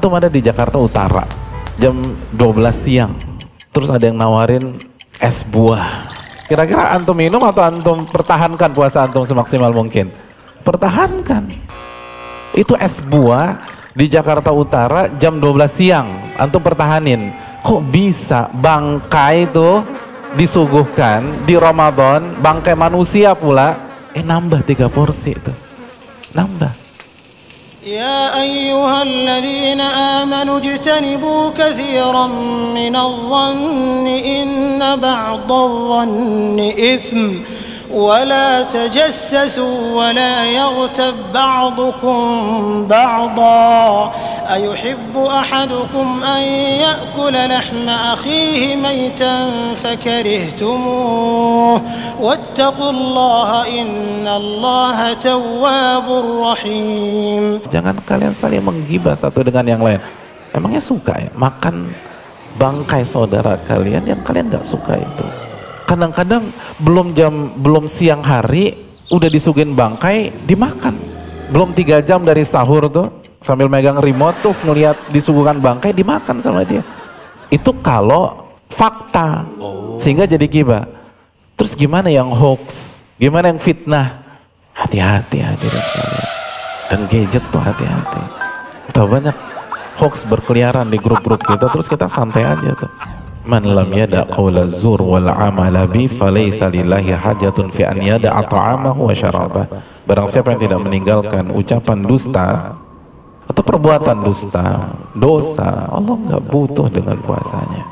antum ada di Jakarta Utara jam 12 siang terus ada yang nawarin es buah kira-kira antum minum atau antum pertahankan puasa antum semaksimal mungkin pertahankan itu es buah di Jakarta Utara jam 12 siang antum pertahanin kok bisa bangkai itu disuguhkan di Ramadan bangkai manusia pula eh nambah tiga porsi itu nambah يا أيها الذين آمنوا اجتنبوا كثيرا من الظن إن بعض الظن إثم ولا تجسسوا ولا يغتب بعضكم بعضا أيحب أحدكم أن يأكل لحم أخيه ميتا فكرهتموه واتقوا الله إن الله تواب رحيم Jangan kalian saling menggibah satu dengan yang lain. Emangnya suka ya makan bangkai saudara kalian yang kalian nggak suka itu. Kadang-kadang belum jam belum siang hari udah disuguhin bangkai dimakan. Belum tiga jam dari sahur tuh sambil megang remote terus ngelihat disuguhkan bangkai dimakan sama dia. Itu kalau fakta. Sehingga jadi kiba. Terus gimana yang hoax? Gimana yang fitnah? Hati-hati hadirin sekalian. Dan gadget tuh hati-hati. Tahu banyak hoax berkeliaran di grup-grup kita terus kita santai aja tuh. Man lam yada qawla zur wal amala bi falaysa lillahi hajatun fi an yada'a ta'amahu wa syarabah. Barang siapa yang tidak meninggalkan ucapan dusta atau perbuatan dusta, dosa, Allah nggak butuh dengan puasanya.